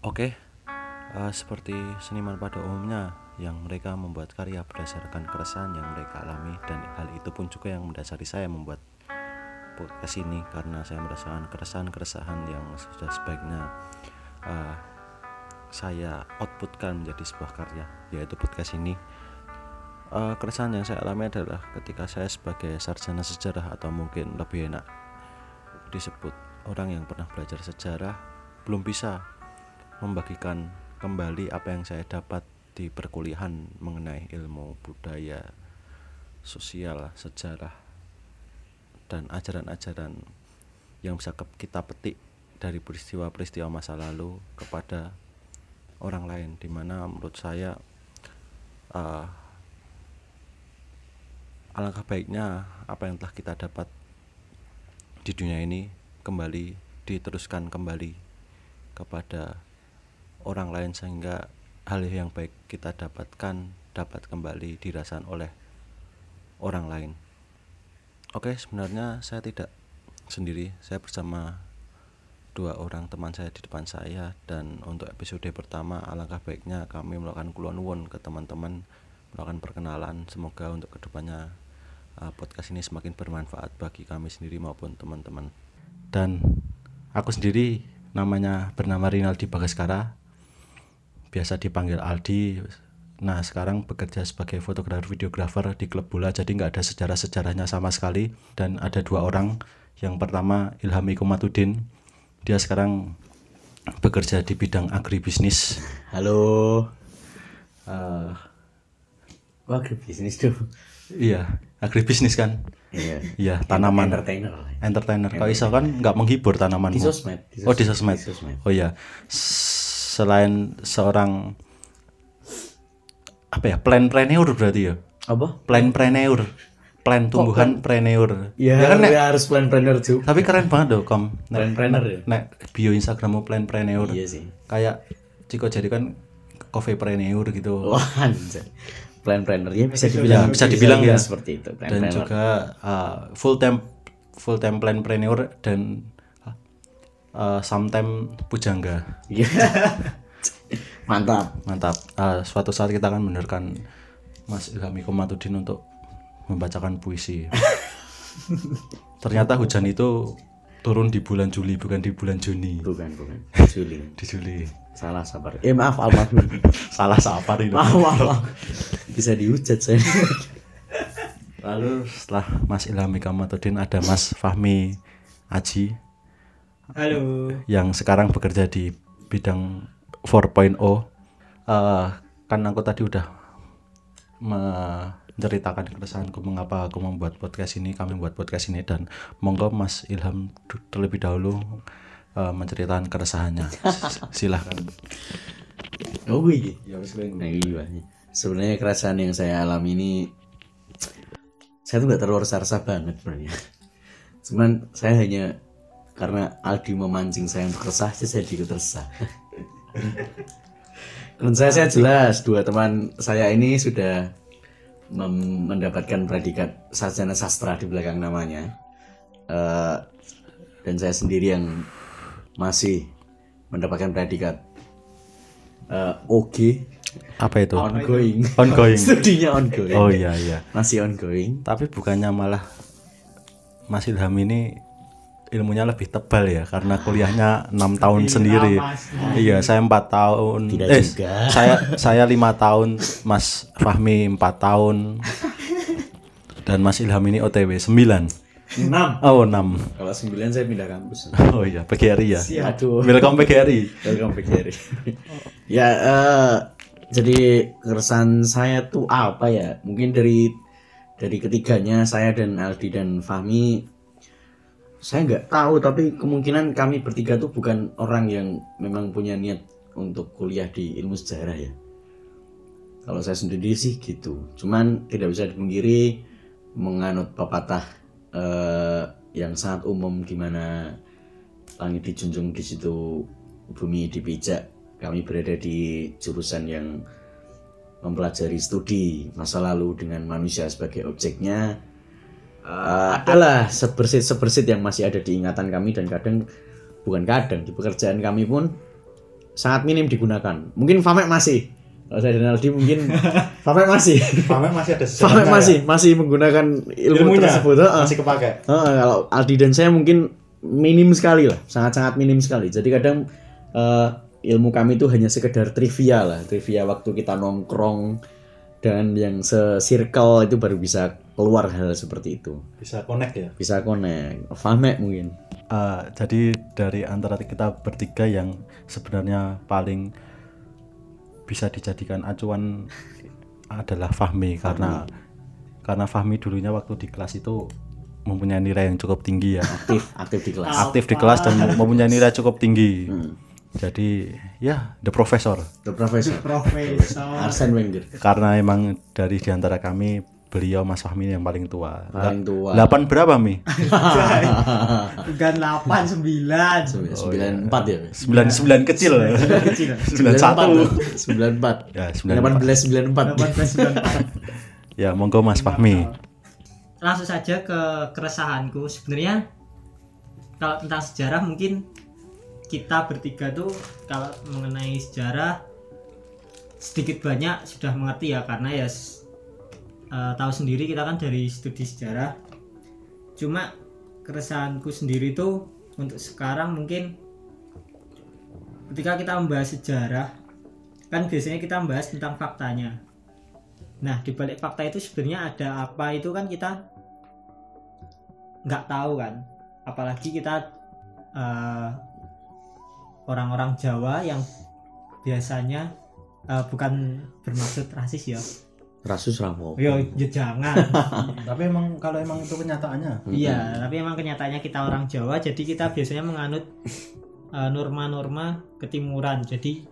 Oke, eh, seperti seniman pada umumnya yang mereka membuat karya berdasarkan keresahan yang mereka alami dan hal itu pun juga yang mendasari saya membuat podcast ini karena saya merasakan keresahan-keresahan yang sudah sebaiknya eh, saya outputkan menjadi sebuah karya yaitu podcast ini. Eh, keresahan yang saya alami adalah ketika saya sebagai sarjana sejarah atau mungkin lebih enak disebut orang yang pernah belajar sejarah belum bisa membagikan kembali apa yang saya dapat di perkuliahan mengenai ilmu budaya, sosial, sejarah, dan ajaran-ajaran yang bisa kita petik dari peristiwa-peristiwa masa lalu kepada orang lain, di mana menurut saya uh, alangkah baiknya apa yang telah kita dapat di dunia ini kembali diteruskan kembali kepada orang lain sehingga hal yang baik kita dapatkan dapat kembali dirasakan oleh orang lain. Oke, sebenarnya saya tidak sendiri, saya bersama dua orang teman saya di depan saya dan untuk episode pertama alangkah baiknya kami melakukan kulon won ke teman-teman melakukan perkenalan. Semoga untuk ke depannya uh, podcast ini semakin bermanfaat bagi kami sendiri maupun teman-teman. Dan aku sendiri namanya bernama Rinaldi Bagaskara biasa dipanggil Aldi nah sekarang bekerja sebagai fotografer videografer di klub bola jadi nggak ada sejarah-sejarahnya sama sekali dan ada dua orang yang pertama Ilham Ikumatudin dia sekarang bekerja di bidang agribisnis Halo. Wah, agribisnis tuh. iya agribisnis kan Iya. iya tanaman Entertainer. entertainer kalau iso kan nggak menghibur tanaman Di sosmed. di oh di sosmed Di sosmed. oh iya S- selain seorang apa ya planpreneur berarti ya Apa? planpreneur plan tumbuhan preneur Ya, kan nek ya harus planner juga. tapi keren banget loh kom nek, Planner ya. nek bio instagrammu planpreneur Iya sih. kayak Ciko jadi kan coffeepreneur gitu Wah, anjir. Planner ya bisa dibilang bisa dibilang ya. seperti itu. dan Planner. juga uh, full time full time planpreneur dan uh, sometime pujangga Iya. Mantap. mantap Uh, suatu saat kita akan mendengarkan Mas Ilham Ikomatudin untuk membacakan puisi ternyata hujan itu turun di bulan Juli bukan di bulan Juni Bukan, bukan. Juli. di Juli Salah sabar. Eh maaf almarhum. salah sapar itu maaf, maaf, maaf. Bisa dihujat saya. lalu setelah Mas Ilham Ikomatudin ada Mas Fahmi Aji Halo. yang sekarang bekerja di bidang 4.0 Eh, kan aku tadi udah menceritakan keresahanku mengapa aku membuat podcast ini kami membuat podcast ini dan monggo Mas Ilham terlebih dahulu eh, menceritakan keresahannya silahkan Oh iya. Nah, iya. Sebenarnya kerasaan yang saya alami ini saya tuh nggak terlalu resah-resah banget sebenarnya. Cuman saya hanya karena Aldi memancing saya untuk resah, jadi saya ikut resah. Dan saya saya jelas dua teman saya ini sudah mendapatkan predikat sarjana sastra di belakang namanya. Eh, dan saya sendiri yang masih mendapatkan predikat eh, OG apa itu? Ongoing. Ongoing. Studinya ongoing. Oh iya iya. Masih ongoing. Tapi bukannya malah Mas Ilham ini ilmunya lebih tebal ya karena kuliahnya enam tahun sendiri. iya saya empat tahun. Tidak eh juga. saya saya lima tahun Mas Fahmi empat tahun dan Mas Ilham ini OTW sembilan. Enam? Oh enam. Kalau sembilan saya pindah kampus. Oh iya PGRI ya? Aduh. Welcome PGRI welcome PGRI ya eh, jadi keresahan saya tuh apa ya? Mungkin dari dari ketiganya saya dan Aldi dan Fahmi saya nggak tahu tapi kemungkinan kami bertiga tuh bukan orang yang memang punya niat untuk kuliah di ilmu sejarah ya. Kalau saya sendiri sih gitu. Cuman tidak bisa dipungkiri menganut pepatah eh, yang sangat umum di mana langit dijunjung di situ bumi dipijak kami berada di jurusan yang mempelajari studi masa lalu dengan manusia sebagai objeknya Eh, adalah sebersit-sebersit yang masih ada di ingatan kami dan kadang bukan kadang di pekerjaan kami pun sangat minim digunakan. Mungkin Famek masih. Kalau saya dan Aldi mungkin Famek masih. Pamer masih ada Famek masih masih menggunakan ya? ilmu Ilmunya tersebut. Heeh. masih kepake. Heeh, kalau Aldi dan saya mungkin minim sekali lah, sangat-sangat minim sekali. Jadi kadang eh, ilmu kami itu hanya sekedar trivia lah, trivia waktu kita nongkrong dan yang se-circle itu baru bisa keluar hal seperti itu. Bisa connect ya. Bisa connect. Famek mungkin. Eh, jadi dari antara kita bertiga yang sebenarnya paling bisa dijadikan acuan adalah Fahmi karena karena Fahmi dulunya waktu di kelas itu mempunyai nilai yang cukup tinggi ya Aktif, aktif di kelas. aktif di kelas dan mempunyai nilai cukup tinggi Hmm. jadi ya the professor The Professor. Profesor. Arsene Wenger. karena emang dari di antara kami beliau Mas Fahmi yang paling tua Paling tua. delapan berapa mi Bukan 8 9. Sembilan empat ya. sembilan sembilan kecil Kecil. sembilan satu Sembilan empat. ya sembilan Delapan belas sembilan empat. 18 ya monggo Mas Fahmi Langsung saja ke keresahanku. Sebenarnya kalau tentang sejarah mungkin kita bertiga tuh kalau mengenai sejarah sedikit banyak sudah mengerti ya karena ya eh, tahu sendiri kita kan dari studi sejarah. Cuma keresahanku sendiri tuh untuk sekarang mungkin ketika kita membahas sejarah kan biasanya kita membahas tentang faktanya. Nah di balik fakta itu sebenarnya ada apa itu kan kita nggak tahu kan. Apalagi kita eh, orang-orang Jawa yang biasanya eh, bukan bermaksud rasis ya. Rasus Ramo. Yo, ya jangan. Tapi emang kalau emang itu kenyataannya. Iya, tapi emang kenyataannya kita orang Jawa, jadi kita biasanya menganut eh, norma-norma ketimuran. Jadi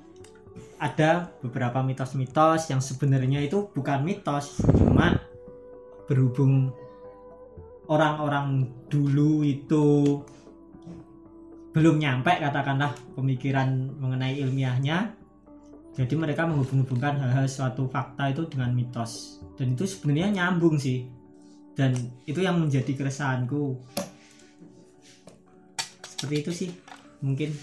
ada beberapa mitos-mitos yang sebenarnya itu bukan mitos, cuma berhubung orang-orang dulu itu belum nyampe katakanlah pemikiran mengenai ilmiahnya jadi mereka menghubung-hubungkan hal-hal suatu fakta itu dengan mitos dan itu sebenarnya nyambung sih dan itu yang menjadi keresahanku seperti itu sih mungkin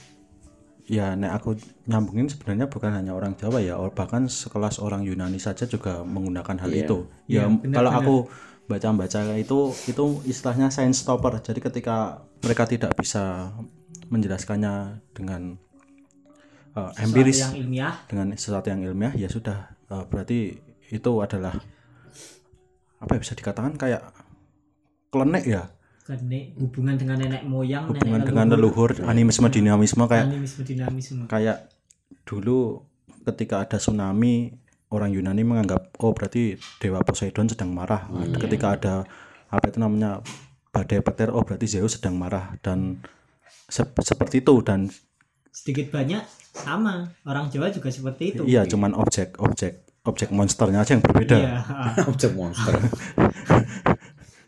Ya, nek aku nyambungin sebenarnya bukan hanya orang Jawa ya, bahkan sekelas orang Yunani saja juga menggunakan hal Iya. itu. Iya, Ya, benar, kalau aku baca-baca itu itu istilahnya science stopper. Jadi ketika mereka tidak bisa menjelaskannya dengan uh, sesuatu empiris yang ilmiah. dengan sesuatu yang ilmiah, ya sudah. Uh, berarti itu adalah apa ya bisa dikatakan kayak klenek ya, karena hubungan dengan nenek moyang hubungan nenek dengan leluhur, animisme dinamisme kayak animisme dinamisme. kayak dulu ketika ada tsunami orang Yunani menganggap oh berarti dewa Poseidon sedang marah. Ketika ada apa itu namanya badai petir oh berarti Zeus sedang marah. Dan sep- seperti itu dan sedikit banyak sama. Orang Jawa juga seperti itu. Iya cuman objek objek objek monsternya aja yang berbeda. Iya, Objek monster.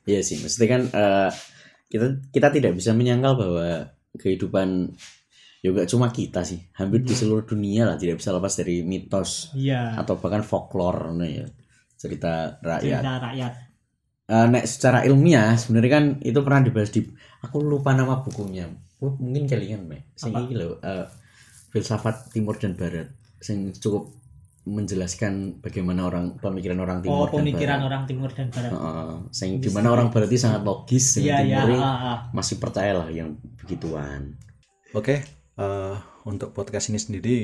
Iya sih, maksudnya kan eh, kita kita tidak bisa menyangkal bahwa kehidupan ya nggak cuma kita sih, hampir di seluruh dunia lah tidak bisa lepas dari mitos iya. atau bahkan folklore nah ya cerita rakyat. cerita rakyat Eh, nek secara ilmiah sebenarnya kan itu pernah dibahas di aku lupa nama bukunya. Oh, mungkin kalian me. Sing Apa? iki lho, eh, filsafat timur dan barat sing cukup menjelaskan bagaimana orang pemikiran orang timur oh pemikiran dan barat. orang timur dan barat Heeh, sing di mana orang barat itu sangat logis, yang iya iya timur ah, ah. masih percaya lah yang begituan. oke eh, untuk podcast ini sendiri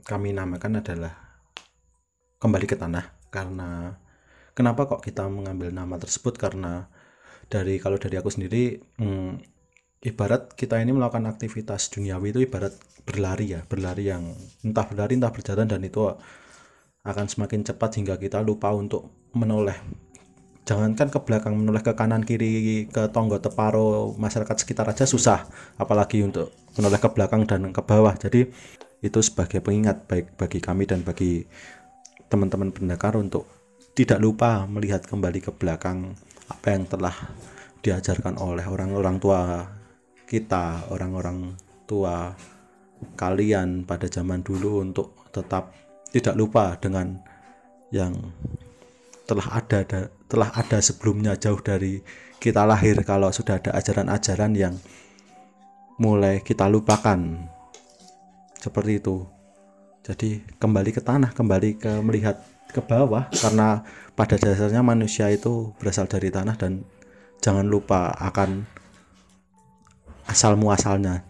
kami namakan adalah kembali ke tanah karena kenapa kok kita mengambil nama tersebut? Karena dari kalau dari aku sendiri hmm, ibarat kita ini melakukan aktivitas duniawi itu ibarat berlari ya berlari yang entah berlari entah berjalan dan itu akan semakin cepat hingga kita lupa untuk menoleh. Jangankan ke belakang menoleh ke kanan kiri ke tonggo teparo masyarakat sekitar aja susah apalagi untuk menoleh ke belakang dan ke bawah. Jadi itu sebagai pengingat baik bagi kami dan bagi teman-teman pendekar untuk tidak lupa melihat kembali ke belakang apa yang telah diajarkan oleh orang-orang tua kita, orang-orang tua kalian pada zaman dulu untuk tetap tidak lupa dengan yang telah ada da- telah ada sebelumnya jauh dari kita lahir. Kalau sudah ada ajaran-ajaran yang mulai kita lupakan seperti itu. Jadi kembali ke tanah kembali ke melihat ke bawah karena pada dasarnya manusia itu berasal dari tanah dan jangan lupa akan asal muasalnya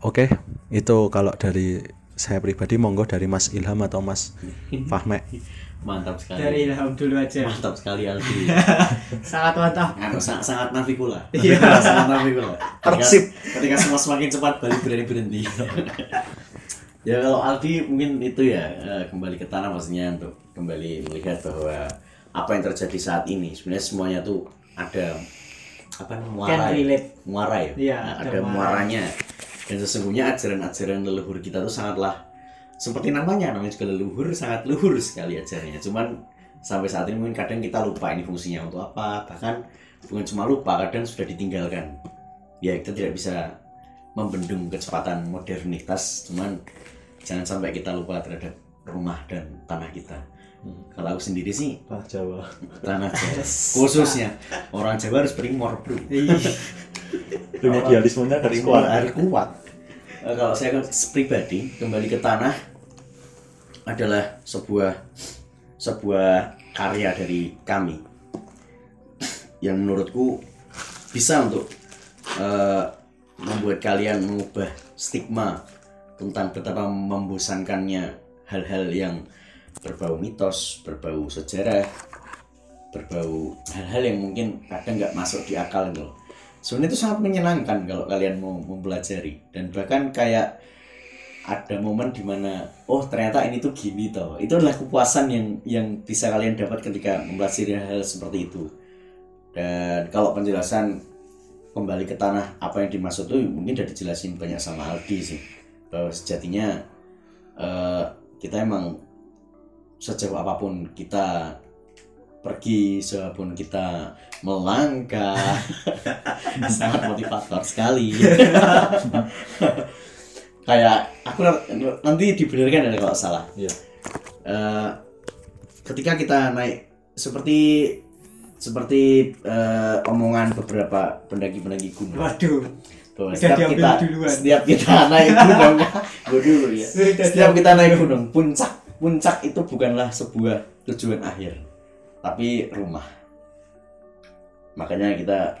oke itu kalau dari saya pribadi monggo dari Mas Ilham atau Mas Fahme mantap sekali. Dari ilham dulu aja. Mantap sekali Aldi. Sangat mantap. Anu, sangat, sangat navikula. Iya. sangat navikula. Persib. ketika, ketika semua semakin cepat balik berani berhenti. Ya kalau Aldi mungkin itu ya eh, kembali ke tanah maksudnya untuk kembali melihat bahwa apa yang terjadi saat ini sebenarnya semuanya tuh ada apa muara ya? relate. muara ya Iya, Nah, ada ada muara. muaranya dan sesungguhnya ajaran-ajaran leluhur kita tuh sangatlah seperti namanya namanya juga leluhur sangat luhur sekali ajarannya cuman sampai saat ini mungkin kadang kita lupa ini fungsinya untuk apa bahkan bukan cuma lupa kadang sudah ditinggalkan ya kita tidak bisa membendung kecepatan modernitas cuman jangan sampai kita lupa terhadap rumah dan tanah kita kalau aku sendiri sih Tanah Jawa. tanah Jawa. Khususnya. Orang Jawa harus berimor bro. Dunia idealismenya garis kuat. harus kuat. Eh, kalau saya kan pribadi kembali ke tanah adalah sebuah sebuah karya dari kami. Yang menurutku bisa untuk eh, membuat kalian mengubah stigma tentang betapa membosankannya hal-hal yang berbau mitos, berbau sejarah, berbau hal-hal yang mungkin kadang nggak masuk di akal gitu. Sebenarnya itu sangat menyenangkan kalau kalian mau mempelajari. Dan bahkan kayak ada momen di mana oh ternyata ini tuh gini toh. Itu adalah kepuasan yang yang bisa kalian dapat ketika mempelajari hal, -hal seperti itu. Dan kalau penjelasan kembali ke tanah apa yang dimaksud tuh mungkin udah dijelasin banyak sama Aldi sih. Bahwa sejatinya eh, kita emang sejauh apa pun kita pergi sejauh kita melangkah. Sangat motivator sekali. Kayak aku nanti dibenarkan ada kalau salah. Iya. Eh, ketika kita naik seperti seperti eh, omongan beberapa pendaki-pendaki gunung. Waduh. Udah setiap kita duluan. setiap kita naik gunung gue dulu ya setiap kita naik gunung puncak puncak itu bukanlah sebuah tujuan akhir tapi rumah. Makanya kita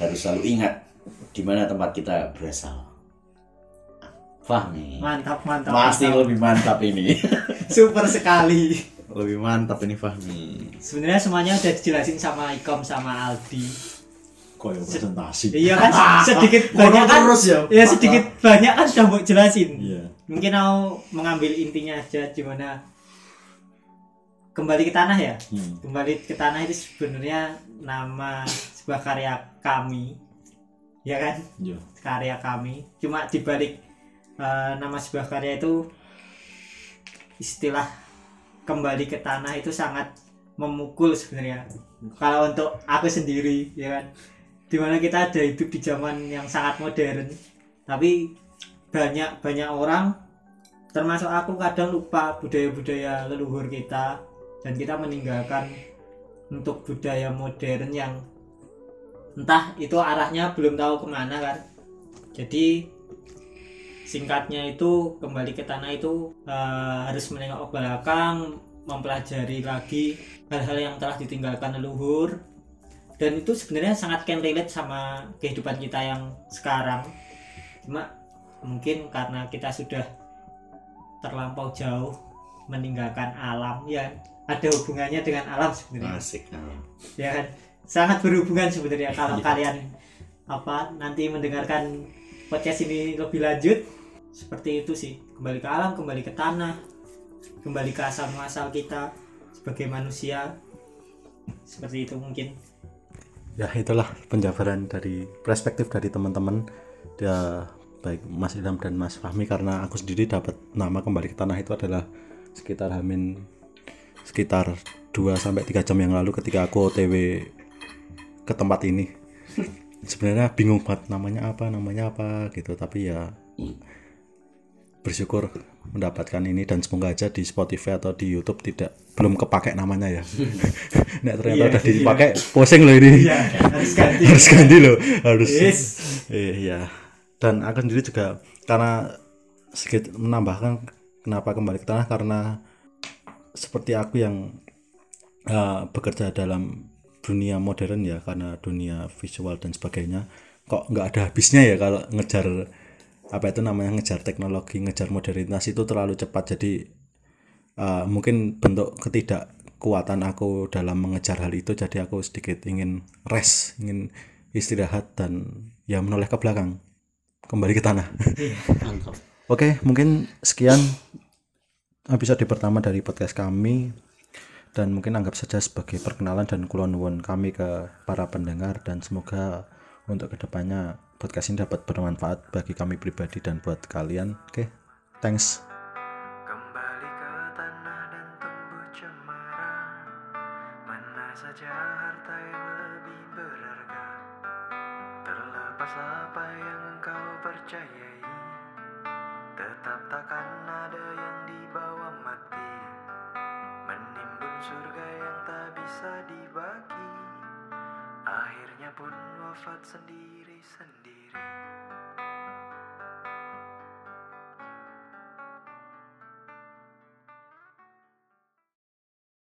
harus selalu ingat di mana tempat kita berasal. Fahmi mantap mantap pasti mantap. lebih mantap ini. Super sekali. Lebih mantap ini Fahmi sebenarnya semuanya udah dijelasin sama Ikom sama Aldi. Koyo presentasi. iya kan sedikit banyak kan terus ya. ya sedikit banyak kan udah mau jelasin. Iya. Mungkin aku mengambil intinya aja gimana? Kembali ke tanah ya? Hmm. kembali ke tanah itu sebenarnya nama sebuah karya kami ya kan? Iya. karya kami. Cuma dibalik eh, nama sebuah karya itu istilah kembali ke tanah itu sangat memukul sebenarnya. Kalau untuk aku sendiri ya kan? Di mana kita ada hidup di zaman yang sangat modern tapi banyak banyak orang termasuk aku kadang lupa budaya-budaya leluhur kita dan kita meninggalkan untuk budaya modern yang entah itu arahnya belum tahu ke mana kan. Jadi singkatnya itu kembali ke tanah itu eh, harus menengok ke belakang mempelajari lagi hal-hal yang telah ditinggalkan leluhur. Dan itu sebenarnya sangat can relate sama kehidupan kita yang sekarang. Cuma mungkin karena kita sudah terlampau jauh meninggalkan alam ya ada hubungannya dengan alam sebenarnya. Asik nah. ya kan? Sangat berhubungan sebenarnya kalau kalian apa nanti mendengarkan podcast ini lebih lanjut. Seperti itu sih. Kembali ke alam kembali ke tanah kembali ke asal muasal kita sebagai manusia. Seperti itu mungkin. Ya itulah penjabaran dari perspektif dari teman-teman. Ya baik Mas Ilham dan Mas Fahmi karena aku sendiri dapat nama kembali ke tanah itu adalah sekitar Hamin sekitar 2 sampai 3 jam yang lalu ketika aku OTW ke tempat ini sebenarnya bingung banget namanya apa namanya apa gitu tapi ya bersyukur mendapatkan ini dan semoga aja di Spotify atau di YouTube tidak belum kepake namanya ya. Nek ternyata Iya, udah iya. dipakai pusing loh ini. ya harus ganti harus ganti loh, harus. Yes. Iya. Dan aku sendiri juga karena sedikit menambahkan kenapa kembali ke tanah karena seperti aku yang uh, bekerja dalam dunia modern ya karena dunia visual dan sebagainya kok nggak ada habisnya ya kalau ngejar apa itu namanya ngejar teknologi ngejar modernitas itu terlalu cepat. Jadi uh, mungkin bentuk ketidakkuatan aku dalam mengejar hal itu jadi aku sedikit ingin rest ingin istirahat dan ya menoleh ke belakang kembali ke tanah. Mantap. Oke, mungkin sekian episode pertama dari podcast kami. Dan mungkin anggap saja sebagai perkenalan dan kulon nuwun kami ke para pendengar. Dan semoga untuk ke depannya podcast ini dapat bermanfaat bagi kami pribadi dan buat kalian. Oke, thanks. Kembali ke tanah dan tumbuh cemara. Mana saja harta yang lebih berharga Terlepas apa yang engkau percayai Tetap takkan ada yang dibawa mati. Menimbun surga yang tak bisa dibagi. Akhirnya pun wafat sendiri-sendiri